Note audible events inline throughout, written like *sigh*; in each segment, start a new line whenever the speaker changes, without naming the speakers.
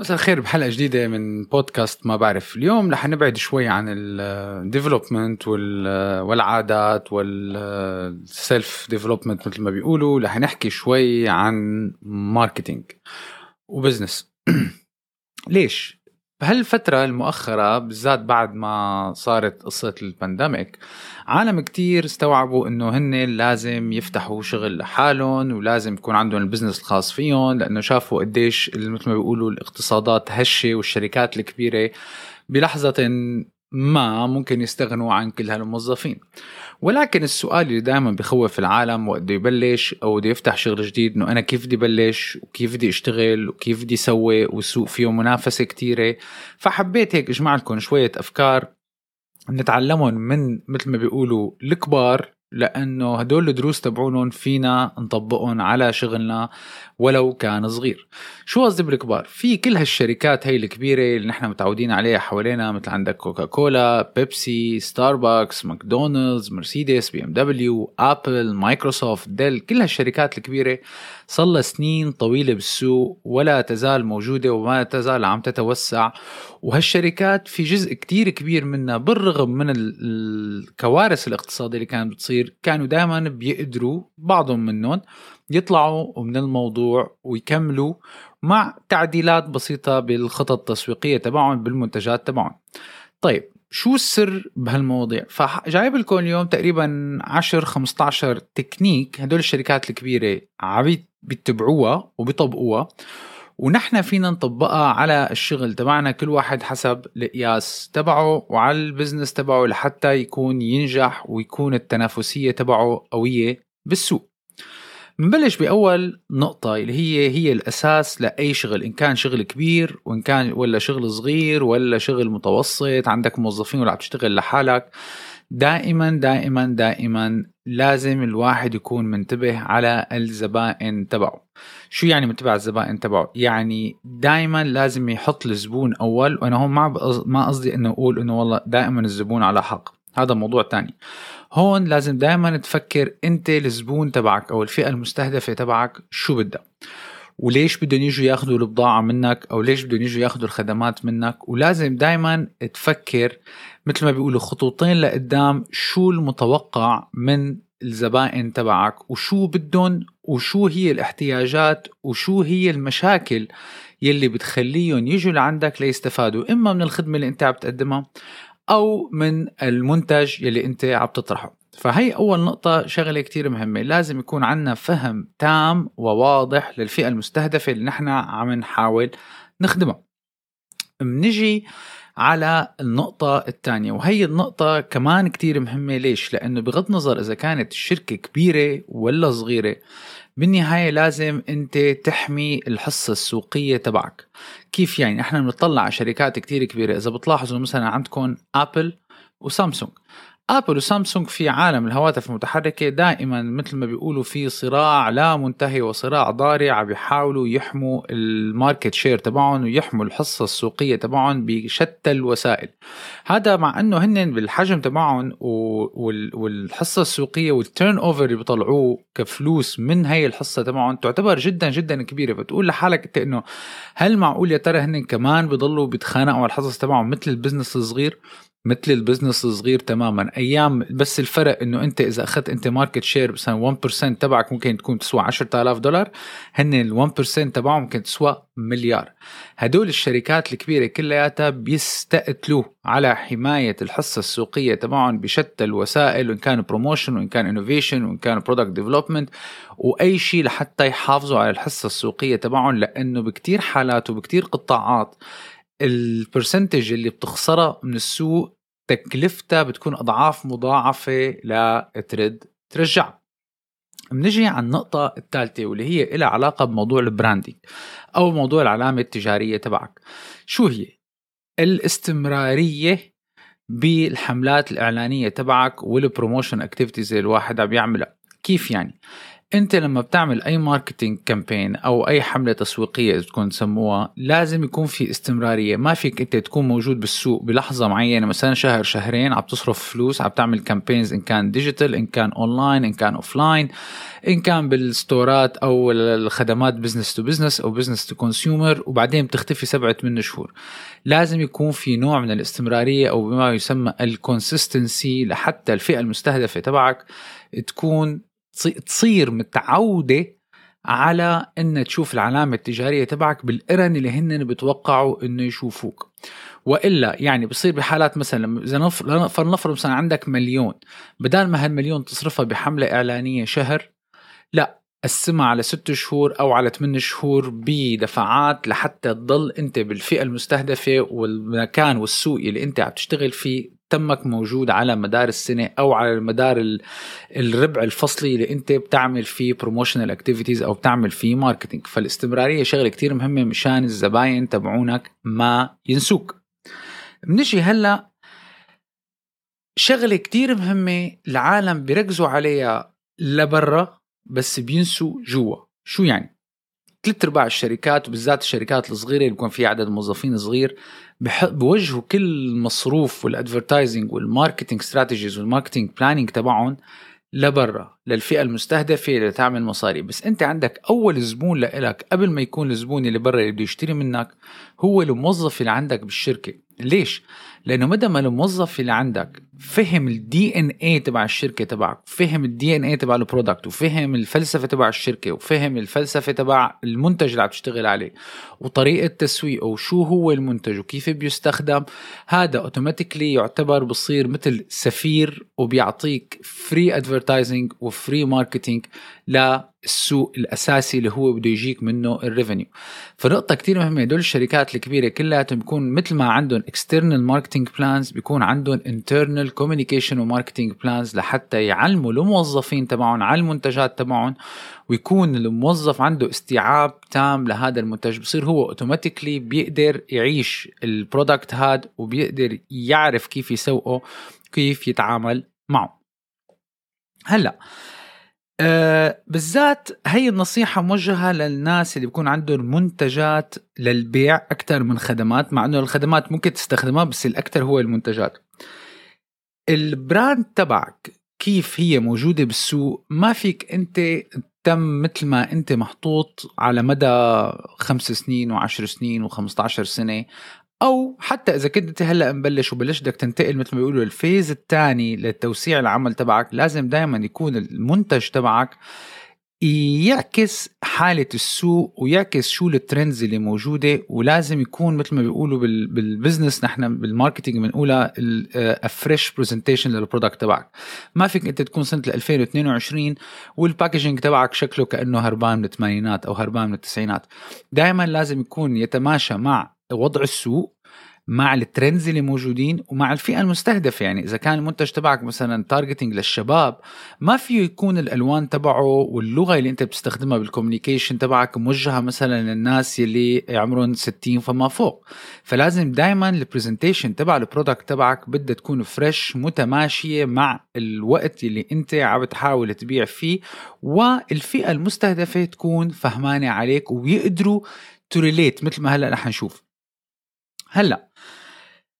مساء الخير بحلقة جديدة من بودكاست ما بعرف. اليوم رح نبعد شوي عن ال development والعادات وال self development مثل ما بيقولوا. رح نحكي شوي عن marketing و business *clears throat* ليش؟ بهالفترة المؤخرة بالذات بعد ما صارت قصة ال pandemic عالم كتير استوعبوا إنه هن لازم يفتحوا شغل لحالهم ولازم يكون عندهم ال business الخاص فيهم لأنه شافوا قديش مثل ما بيقولوا الاقتصادات هشة والشركات الكبيرة بلحظة ما ممكن يستغنوا عن كل هالموظفين. ولكن السؤال اللي دائما بخوف العالم وقت بده يبلش أو بده يفتح شغل جديد إنه أنا كيف بدي بلش وكيف بدي أشتغل وكيف بدي سوي والسوق فيه منافسة كتيرة. فحبيت هيك أجمع لكم شوية أفكار نتعلمهم من مثل ما بيقولوا الكبار لأنه هدول الدروس تبعونهم فينا نطبقهم على شغلنا. ولو كان صغير. شو قصدي بالكبار؟ في كل هالشركات هي الكبيرة اللي نحن متعودين عليها حوالينا مثل عندك كوكا كولا بيبسي ستاربكس ماكدونالدز مرسيدس بي ام دبليو ابل مايكروسوفت ديل كل هالشركات الكبيرة صار لها سنين طويلة بالسوق ولا تزال موجودة وما تزال عم تتوسع. وهالشركات في جزء كتير كبير منها بالرغم من الكوارث الاقتصادية اللي كانت بتصير كانوا دائما بيقدروا بعضهم منهم يطلعوا من الموضوع ويكملوا مع تعديلات بسيطة بالخطط التسويقية تبعهم بالمنتجات تبعهم. طيب شو السر بهالمواضيع؟ فجايب لكم اليوم تقريبا 10 15 تكنيك هدول الشركات الكبيرة عم بيتبعوها وبيطبقوها. ونحن فينا نطبقها على الشغل تبعنا كل واحد حسب القياس تبعه وعلى ال business تبعه لحتى يكون ينجح ويكون التنافسية تبعه قوية بالسوق. بنبلش بأول نقطة اللي هي هي الأساس لأي شغل إن كان شغل كبير وإن كان ولا شغل صغير ولا شغل متوسط عندك موظفين ولا عم تشتغل لحالك. دائما دائما دائما لازم الواحد يكون منتبه على الزبائن تبعه. شو يعني منتبه على الزبائن تبعه؟ يعني دائما لازم يحط الزبون أول وأنا هون ما ما قصدي إنه أقول إنه والله دائما الزبون على حق. هذا موضوع تاني. هون لازم دائما تفكر أنت الزبون تبعك أو الفئة المستهدفة تبعك شو بدها. وليش بدهم يجوا ياخذوا البضاعة منك أو ليش بدهم يجوا ياخذوا الخدمات منك. ولازم دايما تفكر مثل ما بيقولوا خطوتين لقدام شو المتوقع من الزبائن تبعك وشو بدهم وشو هي الاحتياجات وشو هي المشاكل يلي بتخليهم يجوا لعندك ليستفادوا. إما من الخدمة اللي أنت عم تقدمها أو من المنتج يلي أنت عم تطرحه. فهي أول نقطة شغلة كتير مهمة. لازم يكون عندنا فهم تام وواضح للفئة المستهدفة اللي نحن عم نحاول نخدمها. منجي على النقطة الثانية وهي النقطة كمان كتير مهمة. ليش؟ لأنه بغض النظر إذا كانت الشركة كبيرة ولا صغيرة بالنهاية لازم أنت تحمي الحصة السوقية تبعك. كيف يعني؟ إحنا بنطلع على شركات كتير كبيرة. إذا بتلاحظوا مثلا عندكم أبل وسامسونج. آبل وسامسونج في عالم الهواتف المتحركة دائما مثل ما بيقولوا في صراع لا منتهي وصراع ضاري عم بيحاولوا يحموا ال market share تبعهم ويحموا الحصة السوقية تبعهم بشتى الوسائل. هذا مع إنه هن بالحجم تبعهم والحصة السوقية وال turnover اللي بيطلعوه كفلوس من هي الحصة تبعهم تعتبر جدا جدا كبيرة. فتقول لحالك أنت إنه هل معقول يا ترى هن كمان بيضلوا بيتخانقوا على الحصص تبعهم مثل ال business الصغير؟ مثل البزنس الصغير تماما. أيام بس الفرق إنه أنت إذا أخذت أنت market share مثلا 1% تبعك ممكن تكون تسوى 10000 دولار هن ال 1% تبعهم ممكن تسوى مليار. هدول الشركات الكبيرة كلياتها بيستقتلوا على حماية الحصة السوقية تبعهم بشتى الوسائل وإن كان promotion وإن كان innovation وإن كان product development وأي شيء لحتى يحافظوا على الحصة السوقية تبعهم لأنه بكتير حالات وبكتير قطاعات ال percentage اللي بتخسرها من السوق تكلفتها بتكون أضعاف مضاعفة لترد ترجع بنجي على النقطة الثالثة واللي هي لها علاقة بموضوع ال branding أو موضوع العلامة التجارية تبعك شو هي؟ الاستمرارية بالحملات الإعلانية تبعك وال promotion activities اللي الواحد عم يعملها كيف يعني؟ أنت لما بتعمل أي marketing campaign أو أي حملة تسويقية إذا بتكون تسموها لازم يكون في استمرارية. ما فيك أنت تكون موجود بالسوق بلحظة معينة مثلا شهر شهرين عم تصرف فلوس عم تعمل campaigns إن كان digital إن كان اونلاين إن كان offline إن كان بال storeات أو الخدمات business to business أو business to consumer وبعدين بتختفي سبعة من شهور. لازم يكون في نوع من الاستمرارية أو بما يسمى ال consistency لحتى الفئة المستهدفة تبعك تكون تصير متعودة على إن تشوف العلامة التجارية تبعك بالقرن اللي هن بتوقعوا إنه يشوفوك. وإلا يعني بصير بحالات مثلا إذا فلنفرض مثلا عندك مليون بدل ما هالمليون تصرفها بحملة إعلانية شهر لا قسمها على ست شهور أو على ثمان شهور بدفعات لحتى تضل أنت بالفئة المستهدفة والمكان والسوق اللي أنت عم تشتغل فيه تمك موجود على مدار السنة أو على مدار الربع الفصلي اللي أنت بتعمل فيه promotional activities أو بتعمل فيه marketing فالاستمرارية شغلة كتير مهمة مشان الزباين تبعونك ما ينسوك. بنجي هلأ شغلة كتير مهمة العالم بيركزوا عليها لبرا. بس بينسوا جوا. شو يعني؟ ثلاث أرباع الشركات وبالذات الشركات الصغيرة اللي بيكون فيها عدد موظفين صغير بوجهوا كل المصروف وال advertising وال marketing strategies وال marketing planning تبعهم لبرا للفئة المستهدفة اللي تعمل مصاري. بس أنت عندك أول زبون لإلك قبل ما يكون الزبون اللي برا اللي بده يشتري منك هو الموظف اللي عندك بالشركة. ليش؟ لأنه مدى ما الموظف اللي عندك فهم ال DNA تبع الشركة تبعك فهم ال DNA تبع ال product وفهم الفلسفة تبع الشركة وفهم الفلسفة تبع المنتج اللي عم تشتغل عليه وطريقة تسويقه وشو هو المنتج وكيف بيستخدم. هذا automatically يعتبر بصير مثل سفير وبيعطيك free advertising و free marketing للسوق الأساسي اللي هو بده يجيك منه ال revenue فنقطة كتير مهمة هدول الشركات الكبيرة كلياتهم بيكون مثل ما عندهم external marketing plans بيكون عندهم internal communication و marketing plans لحتى يعلموا الموظفين تبعهم على المنتجات تبعهم ويكون الموظف عنده استيعاب تام لهذا المنتج. بصير هو automatically بيقدر يعيش ال product هاد وبيقدر يعرف كيف يسوقه كيف يتعامل معه. هلأ أه بالذات هي النصيحة موجهة للناس اللي بيكون عندهم منتجات للبيع أكثر من خدمات مع أنه الخدمات ممكن تستخدمها بس الأكثر هو المنتجات. ال brand تبعك كيف هي موجودة بالسوق؟ ما فيك أنت تتم مثل ما أنت محطوط على مدى خمس سنين وعشر سنين وخمسة عشر سنة. أو حتى إذا كنت أنت هلأ مبلش وبلشت بدك تنتقل مثل ما بيقولوا ال phase الثاني لتوسيع العمل تبعك لازم دائما يكون المنتج تبعك يعكس حالة السوق ويعكس شو ال trends اللي موجودة ولازم يكون مثل ما بيقولوا بال business نحن بال marketing بنقولها fresh presentation لل product تبعك. ما فيك أنت تكون سنة 2022 وال packaging تبعك شكله كأنه هربان من الثمانينات أو هربان من التسعينات. دائما لازم يكون يتماشى مع وضع السوق مع ال trends اللي موجودين ومع الفئة المستهدفة. يعني إذا كان المنتج تبعك مثلا targeting للشباب ما فيه يكون الألوان تبعه واللغة اللي أنت بتستخدمها بال communication تبعك موجهة مثلا للناس اللي عمرهم 60 فما فوق. فلازم دائما ال presentation تبع ال product تبعك بدها تكون fresh متماشية مع الوقت اللي أنت عم تحاول تبيع فيه والفئة المستهدفة تكون فهمانة عليك ويقدروا to relate مثل ما هلأ رح نشوف. هلا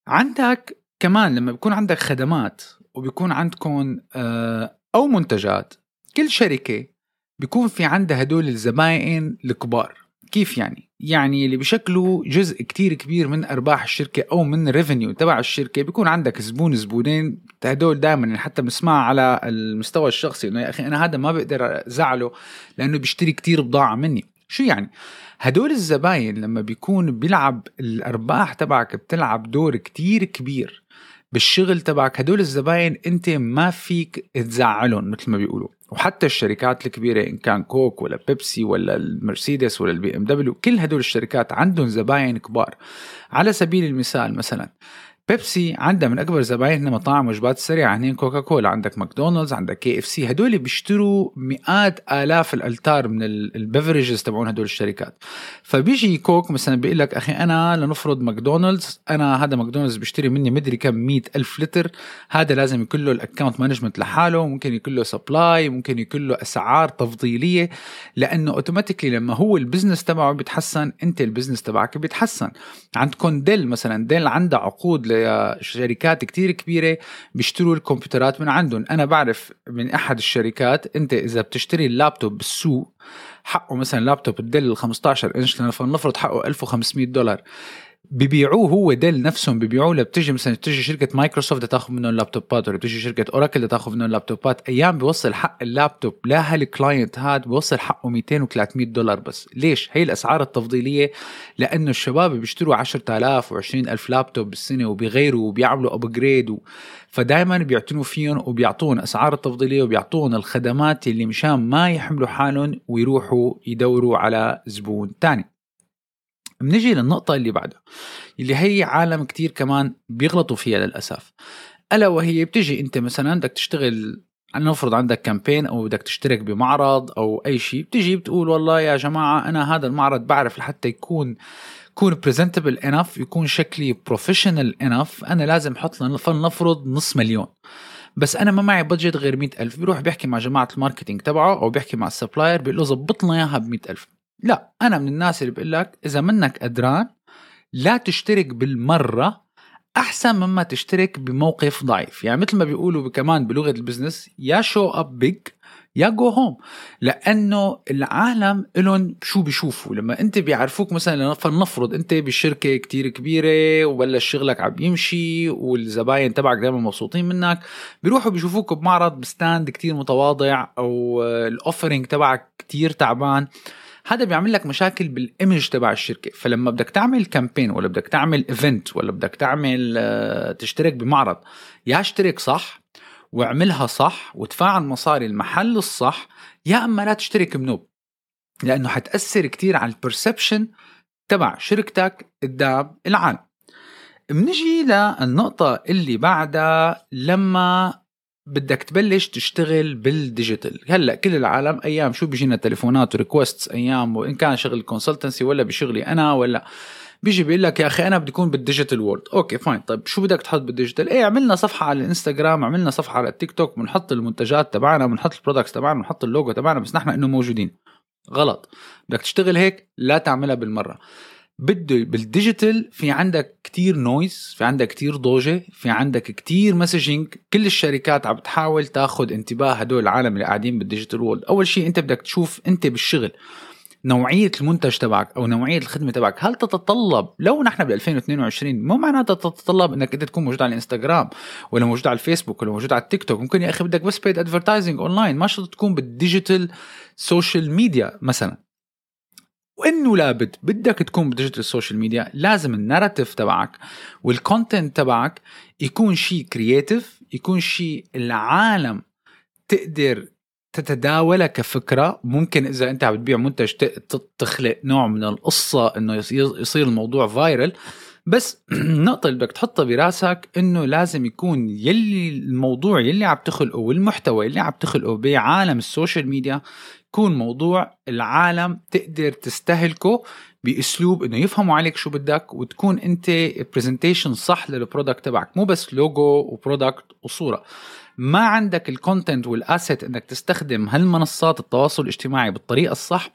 عندك كمان لما بيكون عندك خدمات وبيكون عندكم آه، أو منتجات كل شركة بيكون في عندها هدول الزباين الكبار. كيف يعني؟ يعني اللي بشكلوا جزء كتير كبير من أرباح الشركة أو من الريفنيو تبع الشركة بيكون عندك زبون زبونين. هدول دائما حتى بنسمعها على المستوى الشخصي إنه يا أخي أنا هذا ما بقدر أزعله لأنه بيشتري كتير بضاعة مني. شو يعني؟ هدول الزباين لما بيكون بيلعب الأرباح تبعك بتلعب دور كتير كبير بالشغل تبعك هدول الزباين أنت ما فيك تزعلهم مثل ما بيقولوا. وحتى الشركات الكبيرة إن كان كوك ولا بيبسي ولا المرسيدس ولا البي إم دبليو كل هدول الشركات عندهم زباين كبار. على سبيل المثال مثلا بيبسي عندها من أكبر زباينها مطاعم وجبات سريعة هنين كوكا كولا عندك ماكدونالدز عندك كي إف سي هدول بيشتروا مئات آلاف اللترات من ال beverages تبعون هدول الشركات. فبيجي كوك مثلا بيقول لك أخي أنا لنفرض ماكدونالدز أنا هذا ماكدونالدز بيشتري مني مدري كم مئة ألف لتر هذا لازم يكون له ال account management لحاله ممكن يكون له supply ممكن يكون له أسعار تفضيلية لأنه automatically لما هو ال business تبعه بيتحسن أنت ال business تبعك بيتحسن. عندكم ديل مثلا ديل عندها عقود شركات كتير كبيرة بيشتروا الكمبيوترات من عندهم. أنا بعرف من أحد الشركات أنت إذا بتشتري اللابتوب بالسوق حقه مثلا لابتوب الديل 15 إنش لنفرض حقه 1500 دولار. ببيعوه هو ديل نفسهم ببيعوه. لبتجي مثلا بتجي شركة مايكروسوفت تاخذ منهم ال laptopات ولا بتجي شركة اوراكل تاخذ منهم ال laptopات أيام بيوصل حق ال laptop لهال client هاد بيوصل حقه 200 و300 دولار بس. ليش؟ هي الأسعار التفضيلية. لأنه الشباب بيشتروا 10000 و20000 لابتوب بالسنة وبيغيروا وبيعملوا upgrade و... فدائما بيعتنوا فيهم وبيعطون أسعار التفضيلية وبيعطون الخدمات اللي مشان ما يحملوا حالهم ويروحوا يدوروا على زبون تاني. بنجي للنقطة اللي بعدها اللي هي عالم كتير كمان بيغلطوا فيها للأسف. ألا وهي بتجي أنت مثلا بدك تشتغل نفرض عندك campaign أو بدك تشترك بمعرض أو أي شيء بتجي بتقول والله يا جماعة أنا هذا المعرض بعرف لحتى يكون يكون presentable enough يكون شكلي professional enough أنا لازم أحط فلنفرض نص مليون. بس أنا ما معي budget غير مئة ألف بيروح بيحكي مع جماعة ال marketing تبعه أو بيحكي مع ال supplier بيقول له ظبط لنا إياها ب ألف. لا أنا من الناس اللي بقول لك إذا منك قدران لا تشترك بالمرة أحسن مما تشترك بموقف ضعيف. يعني مثل ما بيقولوا كمان بلغة ال business يا show up big يا go home لأنه العالم لهم شو بيشوفوا. لما أنت بيعرفوك مثلا فلنفرض أنت بشركة كتير كبيرة وبلش شغلك عم يمشي والزباين تبعك دائما مبسوطين منك بيروحوا بيشوفوك بمعرض ب stand كتير متواضع أو ال offering تبعك كتير تعبان. هذا بيعمل لك مشاكل بال image تبع الشركة. فلما بدك تعمل campaign ولا بدك تعمل event ولا بدك تعمل آه، تشترك بمعرض يا اشترك صح واعملها صح وتدفع المصاري المحل الصح يا أما لا تشترك منوب لأنه حتأثر كتير على ال perception تبع شركتك قدام العالم. بنجي للنقطة اللي بعدها لما بدك تبلش تشتغل بال digital. هلأ كل العالم أيام شو بيجينا تليفونات و requests أيام وإن كان شغل consultancy ولا بشغلي أنا ولا بيجي بيقول لك يا أخي أنا بدي أكون بال digital world okay fine طيب شو بدك تحط بال digital إيه عملنا صفحة على الانستغرام عملنا صفحة على التيك توك بنحط المنتجات تبعنا بنحط ال products تبعنا بنحط اللوجو تبعنا بس نحن إنه موجودين. غلط. بدك تشتغل هيك لا تعملها بالمرة. بده بال digital في عندك كتير noise في عندك كتير ضوجة في عندك كتير messaging كل الشركات عم بتحاول تاخذ انتباه هدول العالم اللي قاعدين بال digital world أول شيء أنت بدك تشوف أنت بالشغل نوعية المنتج تبعك أو نوعية الخدمة تبعك. هل تتطلب لو نحن ب 2022 مو معناتها تتطلب إنك أنت تكون موجود على الإنستغرام ولا موجود على الفيسبوك ولا موجود على التيك توك. ممكن يا أخي بدك بس paid advertising online ما شرط تكون بال digital social media مثلا. وإنه لابد بدك تكون ب digital ال social media لازم ال narrative تبعك وال content تبعك يكون شيء creative يكون شيء العالم تقدر تتداولها كفكرة. ممكن إذا أنت عم تبيع منتج تخلق نوع من القصة إنه يصير الموضوع viral بس *clears throat* النقطة اللي بدك تحطها براسك إنه لازم يكون يلي الموضوع يلي عم تخلقه والمحتوى يلي عم تخلقه بعالم ال social media يكون موضوع العالم تقدر تستهلكه بأسلوب إنه يفهموا عليك شو بدك وتكون أنت presentation صح لل product تبعك مو بس logo و product وصورة. ما عندك ال content وال asset إنك تستخدم هالمنصات التواصل الاجتماعي بالطريقة الصح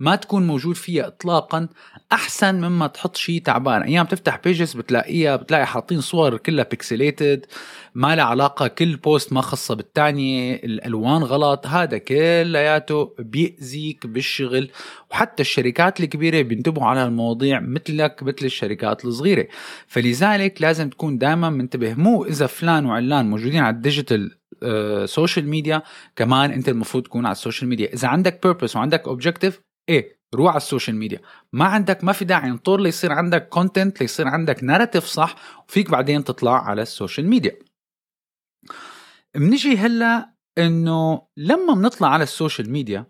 ما تكون موجود فيها اطلاقا أحسن مما تحط شيء تعبان. أيام تفتح pages بتلاقيها بتلاقي حاطين صور كلها pixelated ما لها علاقة كل post ما خصها بالثانيه الالوان غلط. هذا كلياته بيأذيك بالشغل. وحتى الشركات الكبيرة بينتبهوا على المواضيع مثلك مثل الشركات الصغيرة. فلذلك لازم تكون دائما منتبه. مو إذا فلان وعلان موجودين على ال digital social media كمان أنت المفروض تكون على ال social media إذا عندك purpose وعندك objective إيه روح على ال social media. ما عندك ما في داعي انطر ليصير عندك content ليصير عندك narrative صح وفيك بعدين تطلع على ال social media. بنجي هلا إنه لما بنطلع على ال social media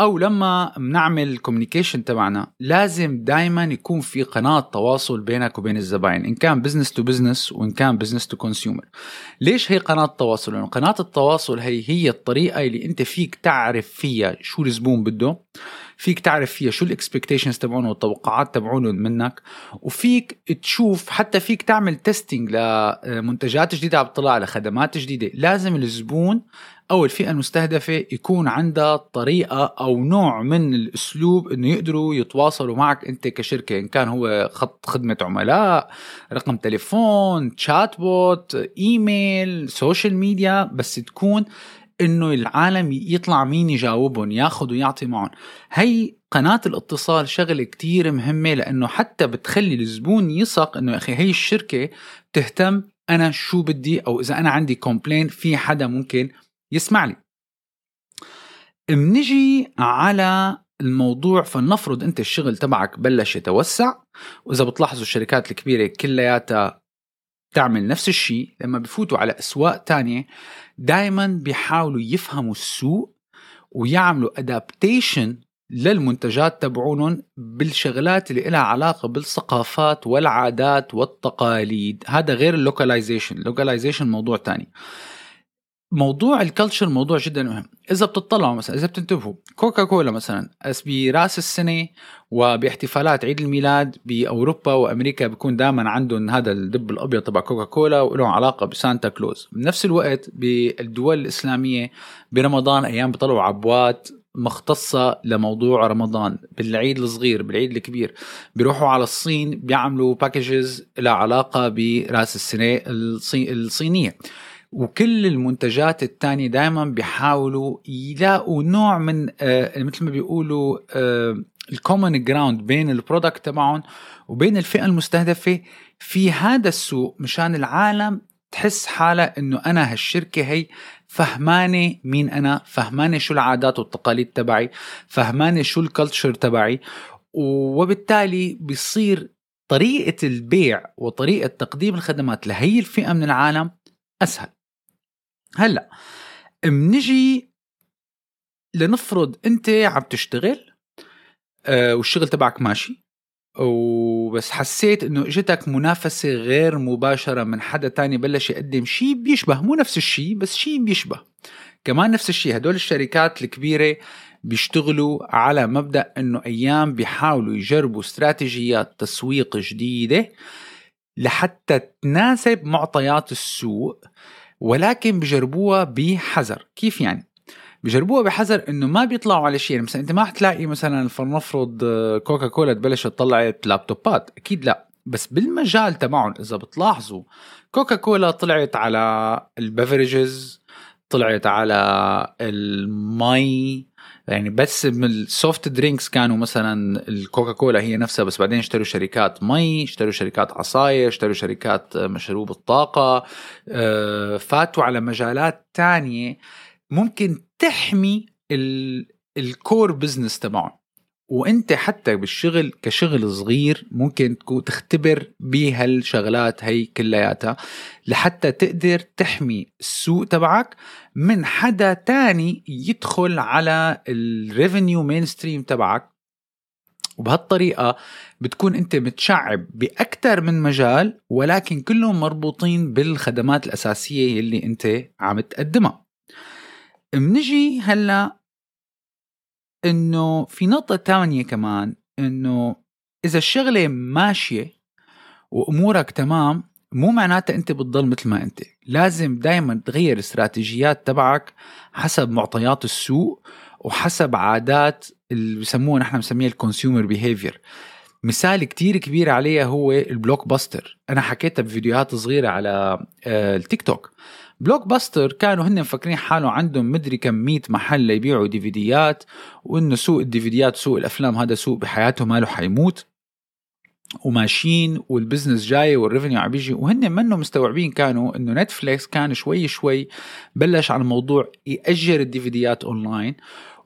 أو لما بنعمل ال communication تبعنا لازم دائما يكون في قناة تواصل بينك وبين الزباين إن كان business to business وإن كان business to consumer ليش هي قناة تواصل؟ لأنه قناة التواصل هي هي الطريقة اللي أنت فيك تعرف فيها شو الزبون بده. فيك تعرف فيها شو ال expectations تبعونه والتوقعات تبعونه منك وفيك تشوف حتى فيك تعمل testing لمنتجات جديدة عم تطلع لخدمات جديدة. لازم الزبون أو الفئة المستهدفة يكون عندها طريقة أو نوع من الأسلوب إنه يقدروا يتواصلوا معك أنت كشركة إن كان هو خط خدمة عملاء رقم تليفون chatbot email social media بس تكون إنه العالم يطلع مين يجاوبهم ياخذ ويعطي معهم. هي قناة الاتصال شغلة كتير مهمة لأنه حتى بتخلي الزبون يثق أنه يا أخي هي الشركة تهتم أنا شو بدي أو إذا أنا عندي complain في حدا ممكن يسمع لي. منجي على الموضوع فلنفرض أنت الشغل تبعك بلش يتوسع وإذا بتلاحظوا الشركات الكبيرة كلياتها تعمل نفس الشيء لما بفوتوا على أسواق تانية دائما بيحاولوا يفهموا السوق ويعملوا adaptation للمنتجات تبعونهم بالشغلات اللي لها علاقة بالثقافات والعادات والتقاليد. هذا غير ال localization ال localization موضوع تاني. موضوع ال culture موضوع جدا مهم. إذا بتطلعوا مثلا إذا بتنتبهوا كوكا كولا مثلا براس السنة وباحتفالات عيد الميلاد بأوروبا وأمريكا بيكون دائما عندهم هذا الدب الأبيض تبع كوكا كولا وله علاقة بسانتا كلوز بنفس الوقت بالدول الإسلامية برمضان أيام بيطلعوا عبوات مختصة لموضوع رمضان. بالعيد الصغير بالعيد الكبير. بيروحوا على الصين بيعملوا packages لها علاقة براس السنة الصينية. وكل المنتجات الثانية دائما بيحاولوا يلاقوا نوع من آه مثل ما بيقولوا آه ال common ground بين ال product تبعهم وبين الفئة المستهدفة. في هذا السوق مشان العالم تحس حالها إنه أنا هالشركة هي فهمانة مين أنا فهمانة شو العادات والتقاليد تبعي فهمانة شو ال culture تبعي. وبالتالي بيصير طريقة البيع وطريقة تقديم الخدمات لهي الفئة من العالم أسهل. هلا منجي لنفرض انت عم تشتغل آه والشغل تبعك ماشي وبس حسيت انه اجتك منافسة غير مباشرة من حدا تاني بلش يقدم شيء بيشبه مو نفس الشيء بس شيء بيشبه. كمان نفس الشيء هدول الشركات الكبيرة بيشتغلوا على مبدأ انه أيام بيحاولوا يجربوا استراتيجيات تسويق جديدة لحتى تناسب معطيات السوق ولكن بجربوها بحذر. كيف يعني؟ بجربوها بحذر إنه ما بيطلعوا على شيء. يعني مثلا أنت ما حتلاقي مثلا فلنفرض كوكا كولا تبلش طلعت لابتوبات. أكيد لا. بس بالمجال تبعهم إذا بتلاحظوا كوكا كولا طلعت على ال beverages طلعت على المي يعني بس ال soft drinks كانوا مثلا الكوكا كولا هي نفسها بس بعدين اشتروا شركات مي اشتروا شركات عصاير اشتروا شركات مشروب الطاقة آه، فاتوا على مجالات تانية ممكن تحمي ال core business تبعهم. وانت حتى بالشغل كشغل صغير ممكن تختبر بهالشغلات هي كلياتها لحتى تقدر تحمي السوق تبعك من حدا تاني يدخل على ال revenue main stream تبعك. وبهالطريقة بتكون انت متشعب بأكثر من مجال ولكن كلهم مربوطين بالخدمات الأساسية يلي انت عم تقدمها. منجي هلا إنه في نقطة تانية كمان إنه إذا الشغلة ماشية وأمورك تمام مو معناتها أنت بتضل مثل ما أنت. لازم دائما تغير الاستراتيجيات تبعك حسب معطيات السوق وحسب عادات اللي بسموها نحن بنسميها ال consumer behavior مثال كتير كبير عليها هو ال Blockbuster أنا حكيتها بفيديوهات صغيرة على آه، التيك توك. Blockbuster كانوا هن مفكرين حالهم عندهم مدري كم 100 محل ليبيعوا DVD ات وإنه سوق ال DVD ات سوق الأفلام هذا سوق بحياته ماله حيموت. وماشيين وال business جاي وال revenue عم بيجي. وهن منهم مستوعبين كانوا إنه Netflix كان شوي شوي بلش على الموضوع يأجر ال DVD ات online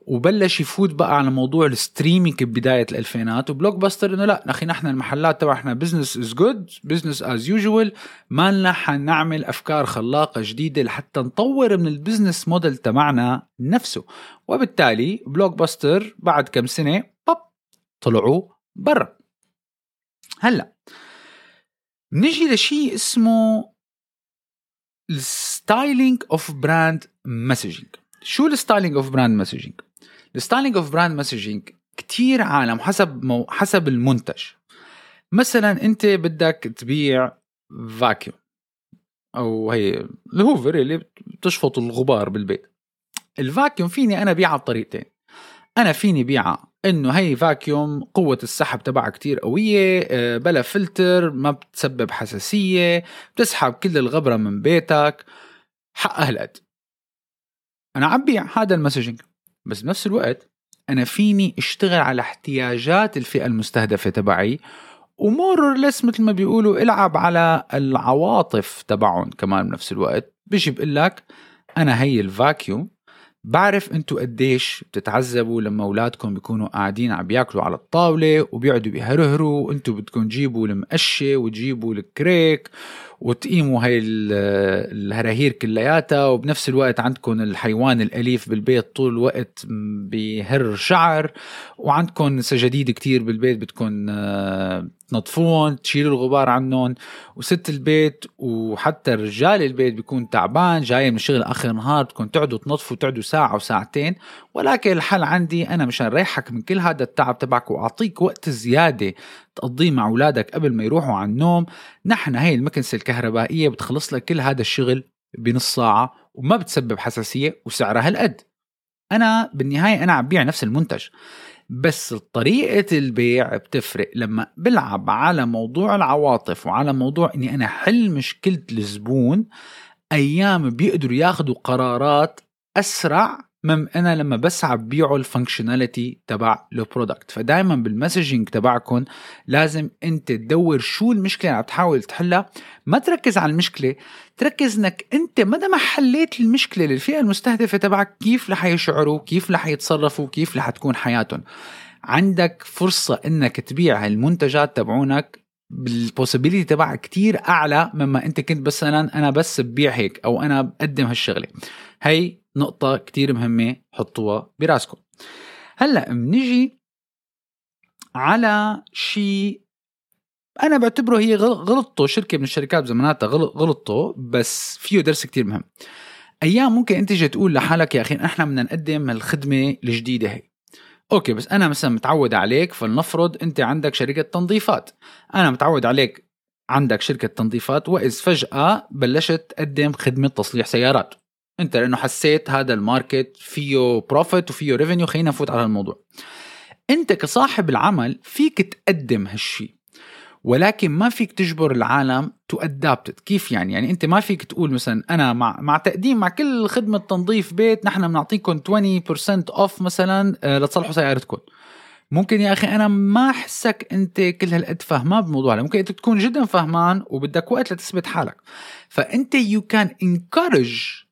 وبلش يفوت بقى على موضوع ال streaming ببداية الألفينات و Blockbuster إنه لا أخي نحن المحلات تبعنا business is good business as usual ما لنا حنعمل أفكار خلاقة جديدة لحتى نطور من ال business model تبعنا نفسه. وبالتالي Blockbuster بعد كم سنة باب طلعوا برا. هلأ نجي لشيء اسمه ال styling of brand messaging شو ال styling of brand messaging ال styling of brand messaging كثير عالم حسب مو حسب المنتج. مثلا أنت بدك تبيع vacuum أو هي ال Hoover اللي بتشفط الغبار بالبيت. ال vacuum فيني أنا بيعها بطريقتين. أنا فيني بيعها إنه هي vacuum قوة السحب تبعها كتير قوية آه، بلا فلتر ما بتسبب حساسية بتسحب كل الغبرة من بيتك. حقها هالقد أنا عم بيع هذا ال messaging. بس بنفس الوقت أنا فيني أشتغل على احتياجات الفئة المستهدفة تبعي و more less مثل ما بيقولوا ألعب على العواطف تبعهم كمان بنفس الوقت. بيجي بقول لك أنا هي ال vacuum بعرف انتو قديش بتتعذبوا لما أولادكم بيكونوا قاعدين عم بياكلوا على الطاولة وبيقعدوا بيهرهروا وانتو بدكم تجيبوا المقشة وتجيبوا الكريك وتقيموا هاي الهراهير كلياتها وبنفس الوقت عندكم الحيوان الأليف بالبيت طول الوقت بيهر شعر وعندكم سجاديد كتير بالبيت بدكم آه، تنظفون تشيلوا الغبار عنهم. وست البيت وحتى رجال البيت بيكون تعبان جاي من الشغل آخر نهار بدكم تقعدوا تنظفوا تقعدوا ساعة وساعتين ولكن الحل عندي أنا مشان ريحك من كل هذا التعب تبعك وأعطيك وقت زيادة تقضيه مع أولادك قبل ما يروحوا على النوم. نحن هي المكنسة الكهربائية بتخلص لك كل هذا الشغل بنص ساعة وما بتسبب حساسية وسعرها هالقد. أنا بالنهاية أنا عم بيع نفس المنتج بس طريقة البيع بتفرق لما بلعب على موضوع العواطف وعلى موضوع إني أنا حل مشكلة الزبون أيام بيقدروا ياخذوا قرارات أسرع من أنا لما بس عم بيعوا ال functionality تبع ال product فدائما بال messaging تبعكم لازم أنت تدور شو المشكلة اللي عم تحاول تحلها. ما تركز على المشكلة تركز إنك أنت مدى ما حليت المشكلة للفئة المستهدفة تبعك كيف رح يشعروا كيف رح يتصرفوا كيف رح تكون حياتهم عندك فرصة إنك تبيع المنتجات تبعونك بالبوسيبيليتي تبعها كتير أعلى مما أنت كنت مثلا أنا بس ببيع هيك أو أنا بقدم هالشغلة. هي نقطة كتير مهمة حطوها براسكم. هلأ بنيجي على شيء أنا بعتبره هي غلطته شركة من الشركات بزماناتها غلطته بس فيه درس كتير مهم. أيام ممكن أنت تيجي تقول لحالك يا أخي إحنا بدنا نقدم الخدمة الجديدة هي. أوكي بس أنا مثلا متعود عليك فلنفرض أنت عندك شركة تنظيفات. أنا متعود عليك عندك شركة تنظيفات واذ فجأة بلشت تقدم خدمة تصليح سيارات. انت لأنه حسيت هذا ال market فيه profit وفيه revenue خلينا نفوت على الموضوع انت كصاحب العمل فيك تقدم هالشيء ولكن ما فيك تجبر العالم to adapt كيف يعني؟ يعني انت ما فيك تقول مثلا أنا مع مع تقديم مع كل خدمة تنظيف بيت نحن بنعطيكم 20% off مثلا آه، لتصلحوا سيارتكم ممكن يا أخي أنا ما أحسك أنت كل هالقد فهمان بالموضوع ممكن أنت تكون جدا فهمان وبدك وقت لتثبت حالك. فأنت you can encourage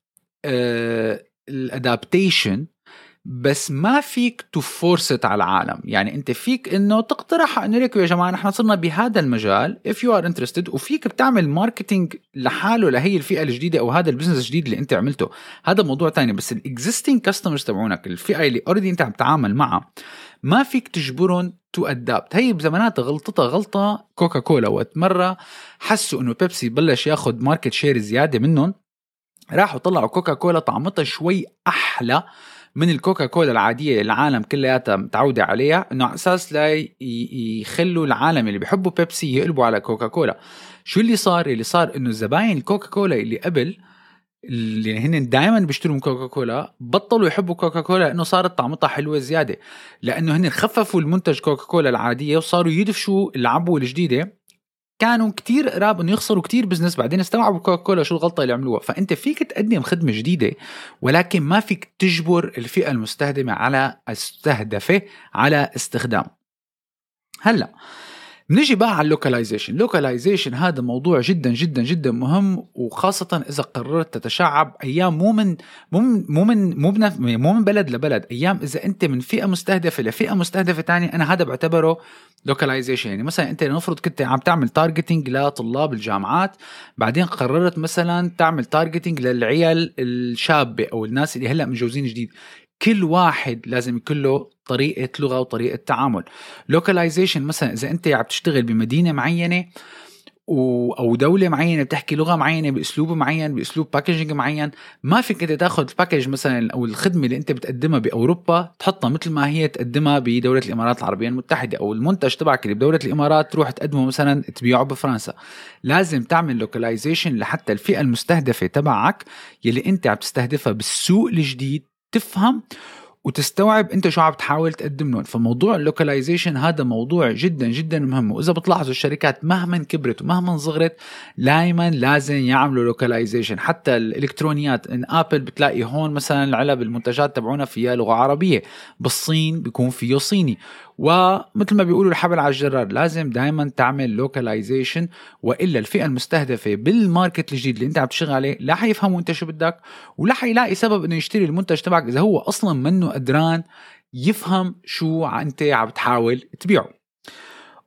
ال adaptation بس ما فيك ت force على العالم. يعني أنت فيك إنه تقترح إنه ليكوا يا جماعة نحن صرنا بهذا المجال if you are interested وفيك بتعمل marketing لحاله لهي الفئة الجديدة أو هذا ال business الجديد اللي أنت عملته. هذا موضوع تاني بس ال existing customers تبعونك الفئة اللي already أنت عم تتعامل معها ما فيك تجبرهم to adapt هي بزماناتها غلطتها غلطة كوكا كولا وقت مره حسوا إنه بيبسي بلش ياخذ market share زيادة منهم. راحوا طلعوا كوكا كولا طعمتها شوي أحلى من الكوكا كولا العادية اللي العالم كلياتها متعوده عليها إنه على أساس لا يخلوا العالم اللي بيحبوا بيبسي يقلبوا على كوكا كولا شو اللي صار؟ اللي صار إنه زباين الكوكا كولا اللي قبل اللي هن دائما بيشتروا من كوكا كولا بطلوا يحبوا كوكا كولا لأنه صارت طعمتها حلوة زيادة. لأنه هن خففوا المنتج كوكا كولا العادية وصاروا يدفشوا العبوه الجديدة. كانوا كتير قراب إنه يخسروا كتير business بعدين استوعبوا كوكا كولا شو الغلطة اللي عملوها. فأنت فيك تقدم خدمة جديدة ولكن ما فيك تجبر الفئة المستهدمة على المستهدفه على استخدام هلأ بنجي بقى على ال localization. ال localization هذا موضوع جدا جدا جدا مهم وخاصة إذا قررت تتشعب أيام مو من مو من مو من مو, من بلد لبلد. أيام إذا أنت من فئة مستهدفة لفئة مستهدفة تانية أنا هذا بعتبره localization. يعني مثلا أنت نفرض كنت عم تعمل targeting لطلاب الجامعات بعدين قررت مثلا تعمل targeting للعيال الشابة أو الناس اللي هلأ متجوزين جديد. كل واحد لازم يكون له طريقة لغة وطريقة تعامل. localization مثلا إذا أنت عم تشتغل بمدينة معينة و... أو دولة معينة بتحكي لغة معينة بأسلوب معين بأسلوب packaging معين ما فيك أنت تاخذ ال package مثلا أو الخدمة اللي أنت بتقدمها بأوروبا تحطها مثل ما هي تقدمها بدولة الإمارات العربية المتحدة أو المنتج تبعك اللي بدولة الإمارات تروح تقدمه مثلا تبيعه بفرنسا. لازم تعمل localization لحتى الفئة المستهدفة تبعك يلي أنت عم تستهدفها بالسوق الجديد تفهم وتستوعب انت شو عم تحاول تقدم لهم. فموضوع ال localization هذا موضوع جدا جدا مهم. وإذا بتلاحظوا الشركات مهما كبرت ومهما صغرت دائما لازم يعملوا localization. حتى الإلكترونيات إن Apple بتلاقي هون مثلا العلب المنتجات تبعونا فيها لغة عربية. بالصين بيكون فيه صيني. ومثل ما بيقولوا الحبل على الجرار لازم دائما تعمل localization وإلا الفئة المستهدفة بال market الجديد اللي انت عم تشتغل عليه لا حيفهموا انت شو بدك ولا حيلاقي سبب انه يشتري المنتج تبعك إذا هو أصلا منه قدران يفهم شو انت عم تحاول تبيعه.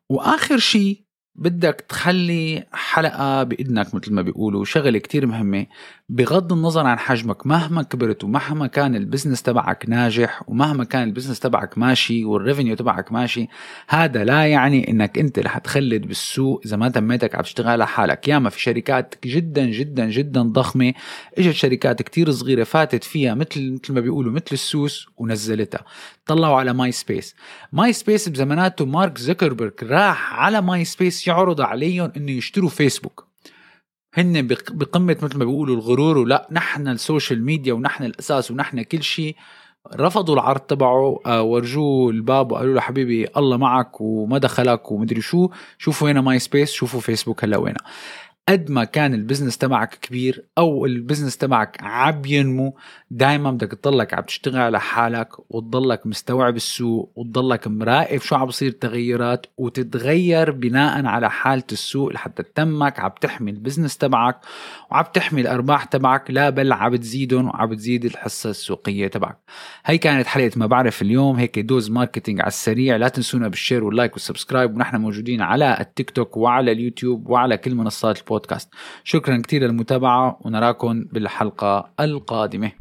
وآخر شيء بدك تخلي حلقة بإذنك مثل ما بيقولوا شغلة كتير مهمة بغض النظر عن حجمك مهما كبرت ومهما كان ال business تبعك ناجح ومهما كان ال business تبعك ماشي وال revenue تبعك ماشي هذا لا يعني إنك أنت رح تخلد بالسوق إذا ما تميتك عم تشتغل على حالك. ياما في شركات جدا جدا جدا ضخمة إجت شركات كتير صغيرة فاتت فيها مثل مثل ما بيقولوا مثل السوس ونزلتها. طلعوا على MySpace MySpace بزماناته مارك زكربرج راح على MySpace يعرض عليهم إنه يشتروا فيسبوك هن بقمة مثل ما بيقولوا الغرور ولا نحن ال social media ونحن الأساس ونحن كل شيء رفضوا العرض تبعه آه، ورجوه الباب وقالوا له حبيبي الله معك وما دخلك ومدري شو شوفوا وين ماي سبيس شوفوا فيسبوك هلأ وين قد ما كان ال business تبعك كبير أو ال business تبعك عم ينمو دائما بدك تضلك عم تشتغل على حالك وتضلك مستوعب السوق وتضلك مراقب شو عم بصير تغيرات وتتغير بناء على حالة السوق لحتى تتمك عم تحمي ال business تبعك وعم تحمي الأرباح تبعك لا بل عم بتزيدهم وعم بتزيد الحصة السوقية تبعك. هي كانت حلقة ما بعرف اليوم هيك dose marketing على السريع. لا تنسونا بال share وال like وال subscribe ونحن موجودين على التيك توك وعلى اليوتيوب وعلى كل منصات البودكاست. شكرا كثير للمتابعة ونراكم بالحلقة القادمة.